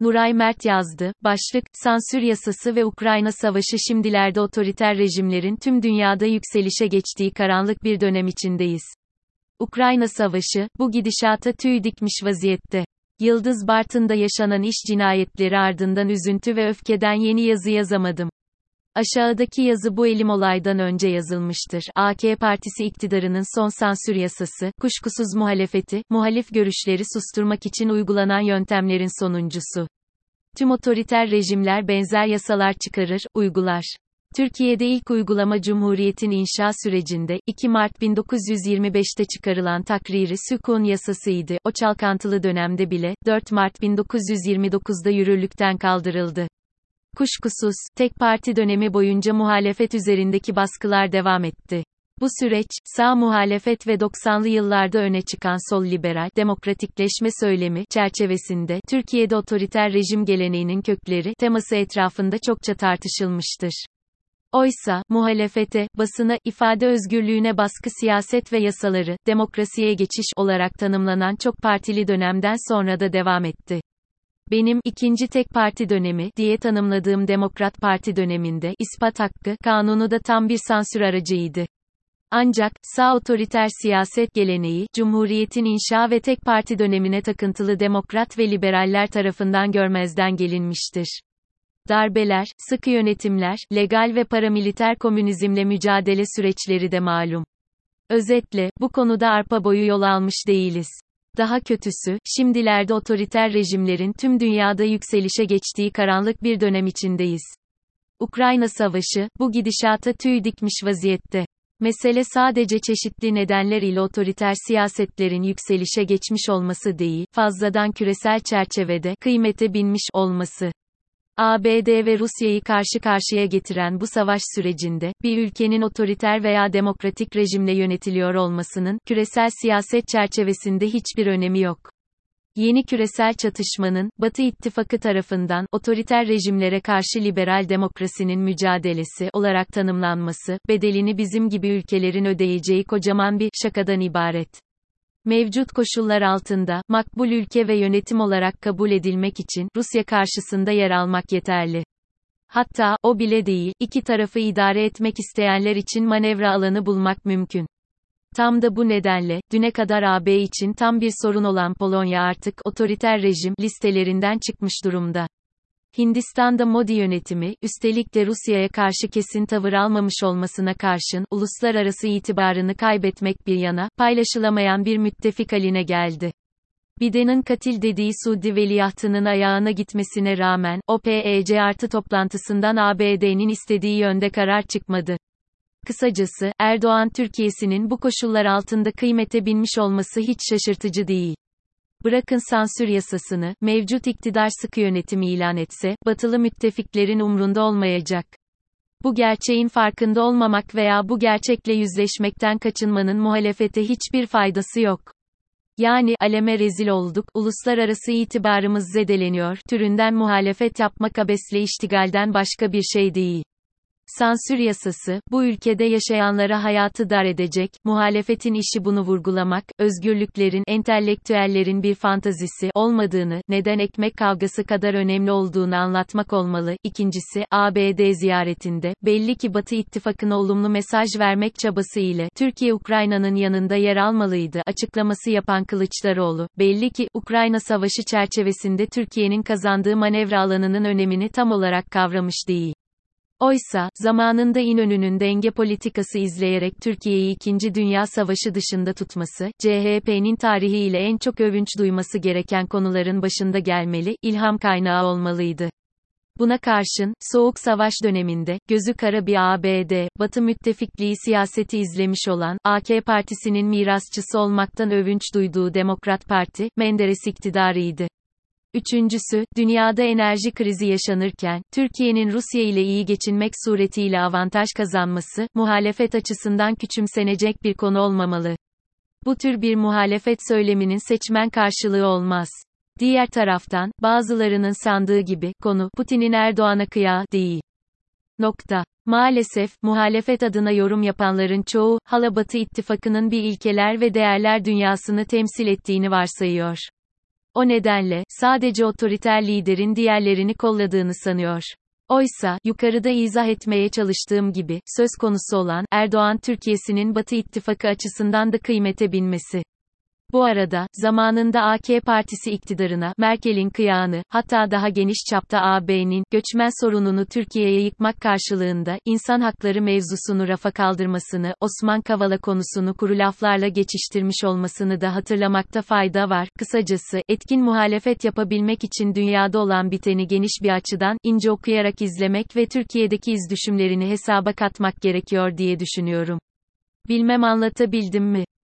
Nuray Mert yazdı. Başlık, sansür yasası ve Ukrayna savaşı şimdilerde otoriter rejimlerin tüm dünyada yükselişe geçtiği karanlık bir dönem içindeyiz. Ukrayna savaşı, bu gidişata tüy dikmiş vaziyette. Yıldız Bartın'da yaşanan iş cinayetleri ardından üzüntü ve öfkeden yeni yazı yazamadım. Aşağıdaki yazı bu elim olaydan önce yazılmıştır. AK Partisi iktidarının son sansür yasası, kuşkusuz muhalefeti, muhalif görüşleri susturmak için uygulanan yöntemlerin sonuncusu. Tüm otoriter rejimler benzer yasalar çıkarır, uygular. Türkiye'de ilk uygulama Cumhuriyet'in inşa sürecinde, 2 Mart 1925'te çıkarılan takriri sükun yasasıydı. O çalkantılı dönemde bile, 4 Mart 1929'da yürürlükten kaldırıldı. Kuşkusuz, tek parti dönemi boyunca muhalefet üzerindeki baskılar devam etti. Bu süreç, sağ muhalefet ve 90'lı yıllarda öne çıkan sol liberal demokratikleşme söylemi çerçevesinde Türkiye'de otoriter rejim geleneğinin kökleri teması etrafında çokça tartışılmıştır. Oysa, muhalefete, basına, ifade özgürlüğüne baskı siyaset ve yasaları, demokrasiye geçiş olarak tanımlanan çok partili dönemden sonra da devam etti. Benim ikinci tek parti dönemi diye tanımladığım Demokrat Parti döneminde ispat hakkı kanunu da tam bir sansür aracıydı. Ancak sağ otoriter siyaset geleneği Cumhuriyetin inşa ve tek parti dönemine takıntılı demokrat ve liberaller tarafından görmezden gelinmiştir. Darbeler, sıkı yönetimler, legal ve paramiliter komünizmle mücadele süreçleri de malum. Özetle, bu konuda arpa boyu yol almış değiliz. Daha kötüsü, şimdilerde otoriter rejimlerin tüm dünyada yükselişe geçtiği karanlık bir dönem içindeyiz. Ukrayna Savaşı, bu gidişata tüy dikmiş vaziyette. Mesele sadece çeşitli nedenler ile otoriter siyasetlerin yükselişe geçmiş olması değil, fazladan küresel çerçevede kıymete binmiş olması. ABD ve Rusya'yı karşı karşıya getiren bu savaş sürecinde, bir ülkenin otoriter veya demokratik rejimle yönetiliyor olmasının, küresel siyaset çerçevesinde hiçbir önemi yok. Yeni küresel çatışmanın, Batı İttifakı tarafından, otoriter rejimlere karşı liberal demokrasinin mücadelesi olarak tanımlanması, bedelini bizim gibi ülkelerin ödeyeceği kocaman bir şakadan ibaret mevcut koşullar altında, makbul ülke ve yönetim olarak kabul edilmek için, Rusya karşısında yer almak yeterli. Hatta, o bile değil, iki tarafı idare etmek isteyenler için manevra alanı bulmak mümkün. Tam da bu nedenle, düne kadar AB için tam bir sorun olan Polonya artık, otoriter rejim, listelerinden çıkmış durumda. Hindistan'da Modi yönetimi, üstelik de Rusya'ya karşı kesin tavır almamış olmasına karşın, uluslararası itibarını kaybetmek bir yana, paylaşılamayan bir müttefik haline geldi. Biden'in katil dediği Suudi veliahtının ayağına gitmesine rağmen, OPEC artı toplantısından ABD'nin istediği yönde karar çıkmadı. Kısacası, Erdoğan Türkiye'sinin bu koşullar altında kıymete binmiş olması hiç şaşırtıcı değil. Bırakın sansür yasasını, mevcut iktidar sıkı yönetimi ilan etse, batılı müttefiklerin umrunda olmayacak. Bu gerçeğin farkında olmamak veya bu gerçekle yüzleşmekten kaçınmanın muhalefete hiçbir faydası yok. Yani, aleme rezil olduk, uluslararası itibarımız zedeleniyor, türünden muhalefet yapmak abesle iştigalden başka bir şey değil. Sansür yasası, bu ülkede yaşayanlara hayatı dar edecek, muhalefetin işi bunu vurgulamak, özgürlüklerin, entelektüellerin bir fantazisi olmadığını, neden ekmek kavgası kadar önemli olduğunu anlatmak olmalı. İkincisi, ABD ziyaretinde, belli ki Batı ittifakına olumlu mesaj vermek çabası ile, Türkiye Ukrayna'nın yanında yer almalıydı, açıklaması yapan Kılıçdaroğlu, belli ki, Ukrayna Savaşı çerçevesinde Türkiye'nin kazandığı manevra alanının önemini tam olarak kavramış değil. Oysa, zamanında İnönü'nün denge politikası izleyerek Türkiye'yi 2. Dünya Savaşı dışında tutması, CHP'nin tarihiyle en çok övünç duyması gereken konuların başında gelmeli, ilham kaynağı olmalıydı. Buna karşın, Soğuk Savaş döneminde, gözü kara bir ABD, Batı müttefikliği siyaseti izlemiş olan, AK Partisi'nin mirasçısı olmaktan övünç duyduğu Demokrat Parti, Menderes iktidarıydı. Üçüncüsü, dünyada enerji krizi yaşanırken, Türkiye'nin Rusya ile iyi geçinmek suretiyle avantaj kazanması, muhalefet açısından küçümsenecek bir konu olmamalı. Bu tür bir muhalefet söyleminin seçmen karşılığı olmaz. Diğer taraftan, bazılarının sandığı gibi, konu, Putin'in Erdoğan'a kıyağı, değil. Nokta. Maalesef, muhalefet adına yorum yapanların çoğu, hala Batı ittifakının bir ilkeler ve değerler dünyasını temsil ettiğini varsayıyor. O nedenle, sadece otoriter liderin diğerlerini kolladığını sanıyor. Oysa, yukarıda izah etmeye çalıştığım gibi, söz konusu olan, Erdoğan Türkiye'sinin Batı ittifakı açısından da kıymete binmesi. Bu arada, zamanında AK Partisi iktidarına, Merkel'in kıyağını, hatta daha geniş çapta AB'nin, göçmen sorununu Türkiye'ye yıkmak karşılığında, insan hakları mevzusunu rafa kaldırmasını, Osman Kavala konusunu kuru laflarla geçiştirmiş olmasını da hatırlamakta fayda var. Kısacası, etkin muhalefet yapabilmek için dünyada olan biteni geniş bir açıdan, ince okuyarak izlemek ve Türkiye'deki izdüşümlerini hesaba katmak gerekiyor diye düşünüyorum. Bilmem anlatabildim mi?